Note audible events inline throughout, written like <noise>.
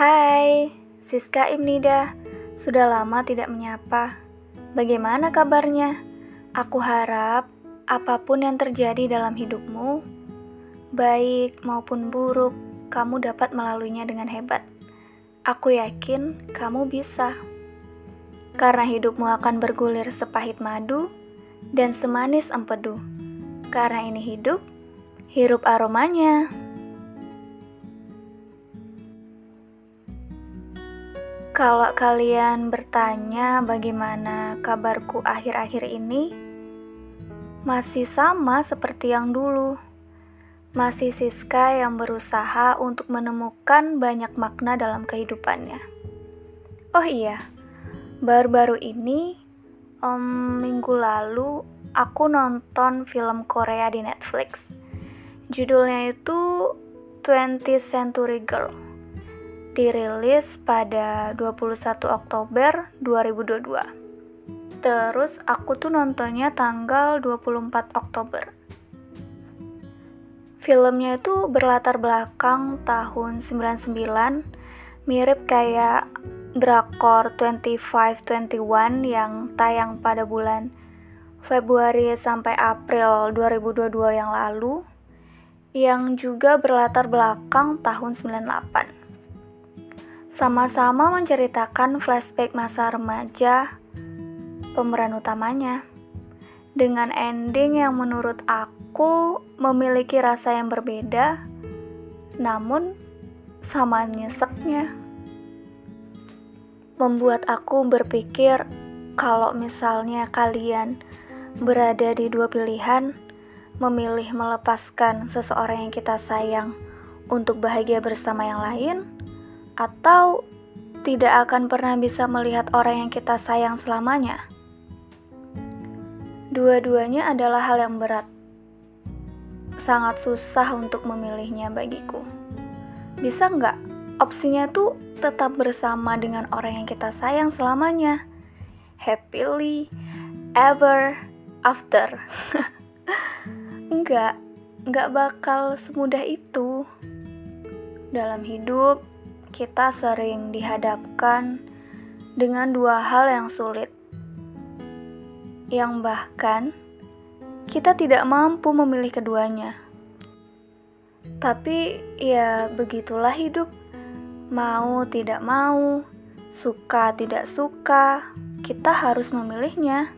Hai, Siska Imnida. Sudah lama tidak menyapa. Bagaimana kabarnya? Aku harap apa pun yang terjadi dalam hidupmu, baik maupun buruk, kamu dapat melaluinya dengan hebat. Aku yakin kamu bisa. Karena hidupmu akan bergulir sepahit madu dan semanis empedu. Karena ini hidup, hirup aromanya. Kalau kalian bertanya bagaimana kabarku akhir-akhir ini, masih sama seperti yang dulu. Masih Siska yang berusaha untuk menemukan banyak makna dalam kehidupannya. Oh iya, baru-baru ini, um, minggu lalu, aku nonton film Korea di Netflix. Judulnya itu 20th Century Girl dirilis pada 21 Oktober 2022. Terus aku tuh nontonnya tanggal 24 Oktober. Filmnya itu berlatar belakang tahun 99, mirip kayak drakor 2521 yang tayang pada bulan Februari sampai April 2022 yang lalu, yang juga berlatar belakang tahun 98 sama-sama menceritakan flashback masa remaja pemeran utamanya. Dengan ending yang menurut aku memiliki rasa yang berbeda namun sama nyeseknya. Membuat aku berpikir kalau misalnya kalian berada di dua pilihan memilih melepaskan seseorang yang kita sayang untuk bahagia bersama yang lain atau tidak akan pernah bisa melihat orang yang kita sayang selamanya. Dua-duanya adalah hal yang berat. Sangat susah untuk memilihnya bagiku. Bisa nggak opsinya tuh tetap bersama dengan orang yang kita sayang selamanya? Happily ever after. <laughs> enggak, enggak bakal semudah itu. Dalam hidup, kita sering dihadapkan dengan dua hal yang sulit, yang bahkan kita tidak mampu memilih keduanya. Tapi ya, begitulah hidup. Mau tidak mau, suka tidak suka, kita harus memilihnya.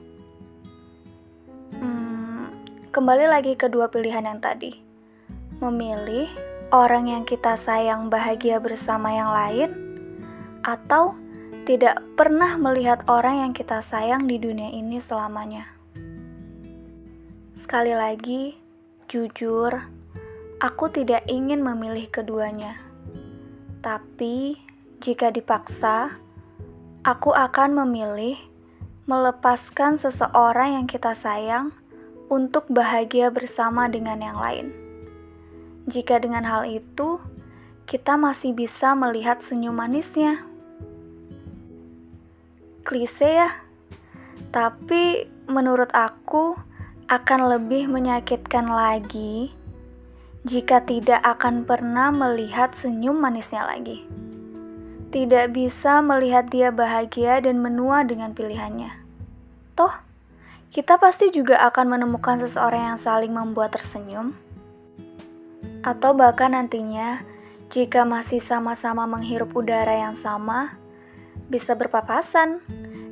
Hmm, kembali lagi ke dua pilihan yang tadi: memilih orang yang kita sayang bahagia bersama yang lain, atau tidak pernah melihat orang yang kita sayang di dunia ini selamanya. Sekali lagi, jujur, aku tidak ingin memilih keduanya. Tapi, jika dipaksa, aku akan memilih melepaskan seseorang yang kita sayang untuk bahagia bersama dengan yang lain jika dengan hal itu kita masih bisa melihat senyum manisnya. Klise ya, tapi menurut aku akan lebih menyakitkan lagi jika tidak akan pernah melihat senyum manisnya lagi. Tidak bisa melihat dia bahagia dan menua dengan pilihannya. Toh, kita pasti juga akan menemukan seseorang yang saling membuat tersenyum atau bahkan nantinya jika masih sama-sama menghirup udara yang sama, bisa berpapasan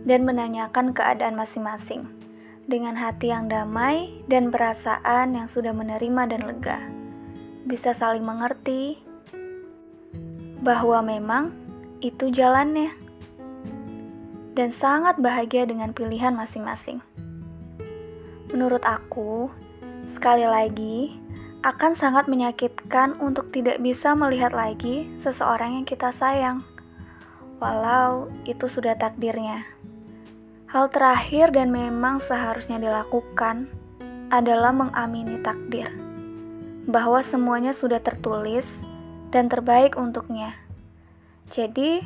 dan menanyakan keadaan masing-masing dengan hati yang damai dan perasaan yang sudah menerima dan lega. Bisa saling mengerti bahwa memang itu jalannya dan sangat bahagia dengan pilihan masing-masing. Menurut aku, sekali lagi, akan sangat menyakitkan untuk tidak bisa melihat lagi seseorang yang kita sayang, walau itu sudah takdirnya. Hal terakhir dan memang seharusnya dilakukan adalah mengamini takdir, bahwa semuanya sudah tertulis dan terbaik untuknya. Jadi,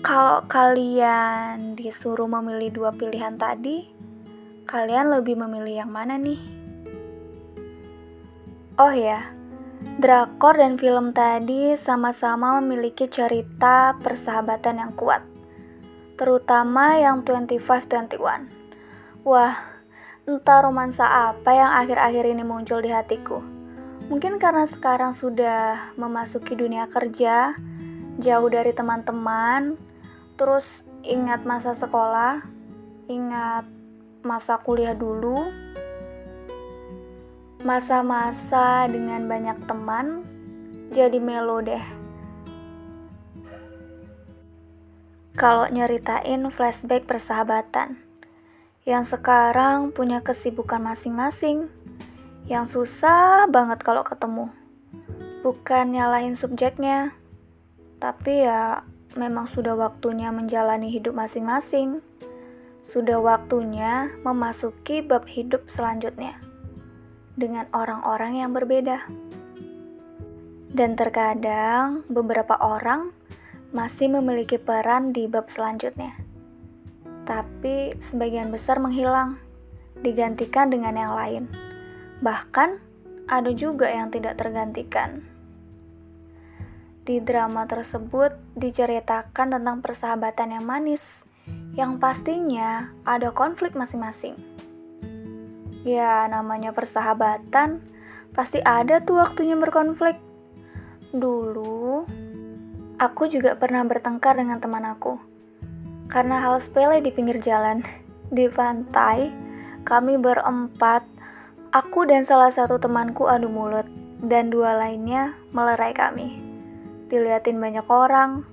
kalau kalian disuruh memilih dua pilihan tadi, kalian lebih memilih yang mana nih? Oh ya, Drakor dan film tadi sama-sama memiliki cerita persahabatan yang kuat, terutama yang 25-21. Wah, entah romansa apa yang akhir-akhir ini muncul di hatiku. Mungkin karena sekarang sudah memasuki dunia kerja, jauh dari teman-teman, terus ingat masa sekolah, ingat masa kuliah dulu, masa-masa dengan banyak teman jadi melo deh. Kalau nyeritain flashback persahabatan yang sekarang punya kesibukan masing-masing, yang susah banget kalau ketemu. Bukan nyalahin subjeknya, tapi ya memang sudah waktunya menjalani hidup masing-masing. Sudah waktunya memasuki bab hidup selanjutnya dengan orang-orang yang berbeda. Dan terkadang beberapa orang masih memiliki peran di bab selanjutnya. Tapi sebagian besar menghilang, digantikan dengan yang lain. Bahkan ada juga yang tidak tergantikan. Di drama tersebut diceritakan tentang persahabatan yang manis, yang pastinya ada konflik masing-masing. Ya, namanya persahabatan, pasti ada tuh waktunya berkonflik. Dulu, aku juga pernah bertengkar dengan teman aku. Karena hal sepele di pinggir jalan, <laughs> di pantai, kami berempat, aku dan salah satu temanku adu mulut, dan dua lainnya melerai kami. Diliatin banyak orang,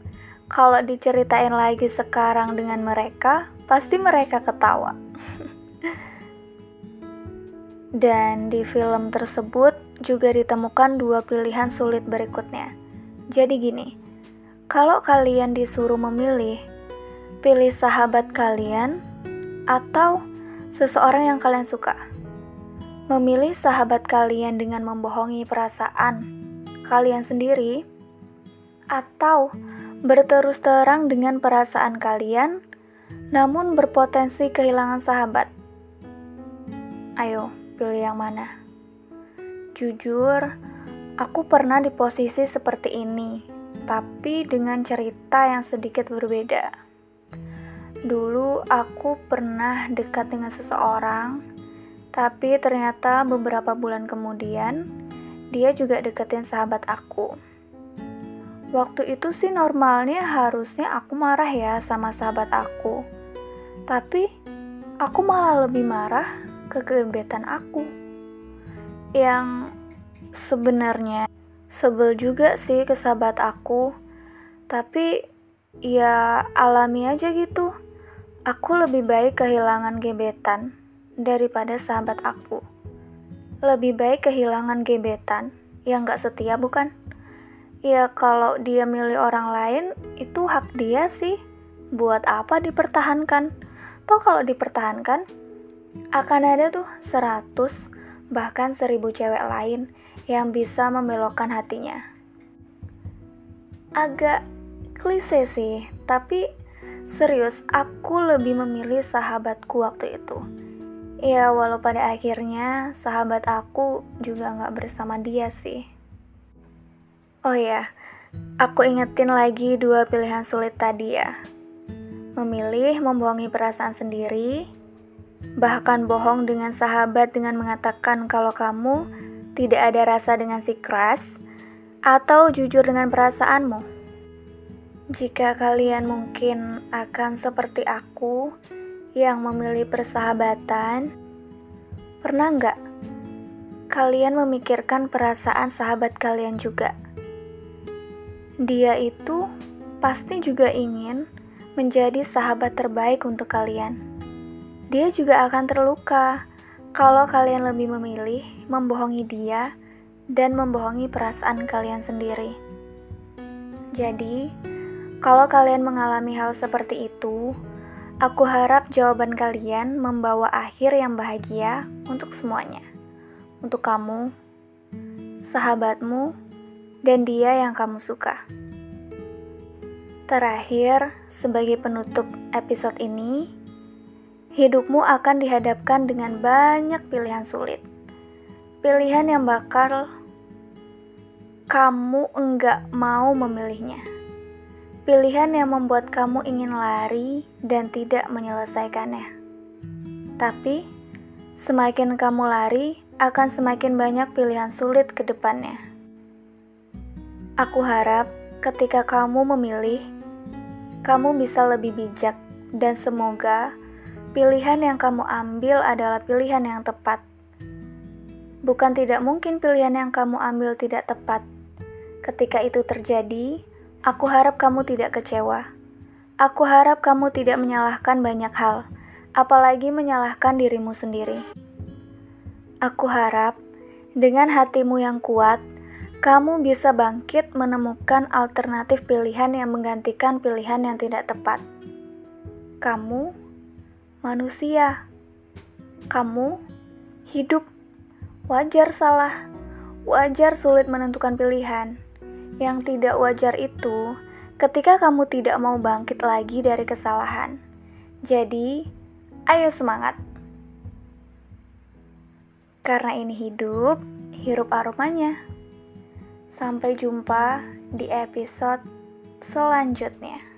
kalau diceritain lagi sekarang dengan mereka, pasti mereka ketawa. <laughs> Dan di film tersebut juga ditemukan dua pilihan sulit berikutnya. Jadi gini, kalau kalian disuruh memilih, pilih sahabat kalian atau seseorang yang kalian suka. Memilih sahabat kalian dengan membohongi perasaan kalian sendiri atau berterus terang dengan perasaan kalian namun berpotensi kehilangan sahabat. Ayo, pilih yang mana? Jujur, aku pernah di posisi seperti ini, tapi dengan cerita yang sedikit berbeda. Dulu aku pernah dekat dengan seseorang, tapi ternyata beberapa bulan kemudian dia juga deketin sahabat aku. Waktu itu sih normalnya harusnya aku marah ya sama sahabat aku. Tapi aku malah lebih marah kegebetan aku. Yang sebenarnya sebel juga sih ke sahabat aku. Tapi ya alami aja gitu. Aku lebih baik kehilangan gebetan daripada sahabat aku. Lebih baik kehilangan gebetan yang gak setia bukan? Ya kalau dia milih orang lain itu hak dia sih. Buat apa dipertahankan? Toh kalau dipertahankan akan ada tuh 100 bahkan 1000 cewek lain yang bisa membelokkan hatinya. Agak klise sih, tapi serius aku lebih memilih sahabatku waktu itu. Ya walau pada akhirnya sahabat aku juga nggak bersama dia sih. Oh ya, aku ingetin lagi dua pilihan sulit tadi ya. Memilih membohongi perasaan sendiri bahkan bohong dengan sahabat dengan mengatakan kalau kamu tidak ada rasa dengan si crush, atau jujur dengan perasaanmu. Jika kalian mungkin akan seperti aku yang memilih persahabatan, pernah nggak kalian memikirkan perasaan sahabat kalian juga? Dia itu pasti juga ingin menjadi sahabat terbaik untuk kalian dia juga akan terluka kalau kalian lebih memilih membohongi dia dan membohongi perasaan kalian sendiri. Jadi, kalau kalian mengalami hal seperti itu, aku harap jawaban kalian membawa akhir yang bahagia untuk semuanya. Untuk kamu, sahabatmu, dan dia yang kamu suka. Terakhir, sebagai penutup episode ini, hidupmu akan dihadapkan dengan banyak pilihan sulit. Pilihan yang bakal kamu enggak mau memilihnya. Pilihan yang membuat kamu ingin lari dan tidak menyelesaikannya. Tapi, semakin kamu lari, akan semakin banyak pilihan sulit ke depannya. Aku harap ketika kamu memilih, kamu bisa lebih bijak, dan semoga pilihan yang kamu ambil adalah pilihan yang tepat. Bukan tidak mungkin pilihan yang kamu ambil tidak tepat. Ketika itu terjadi, Aku harap kamu tidak kecewa. Aku harap kamu tidak menyalahkan banyak hal, apalagi menyalahkan dirimu sendiri. Aku harap dengan hatimu yang kuat, kamu bisa bangkit menemukan alternatif pilihan yang menggantikan pilihan yang tidak tepat. Kamu manusia, kamu hidup, wajar salah, wajar sulit menentukan pilihan yang tidak wajar itu ketika kamu tidak mau bangkit lagi dari kesalahan. Jadi, ayo semangat. Karena ini hidup, hirup aromanya. Sampai jumpa di episode selanjutnya.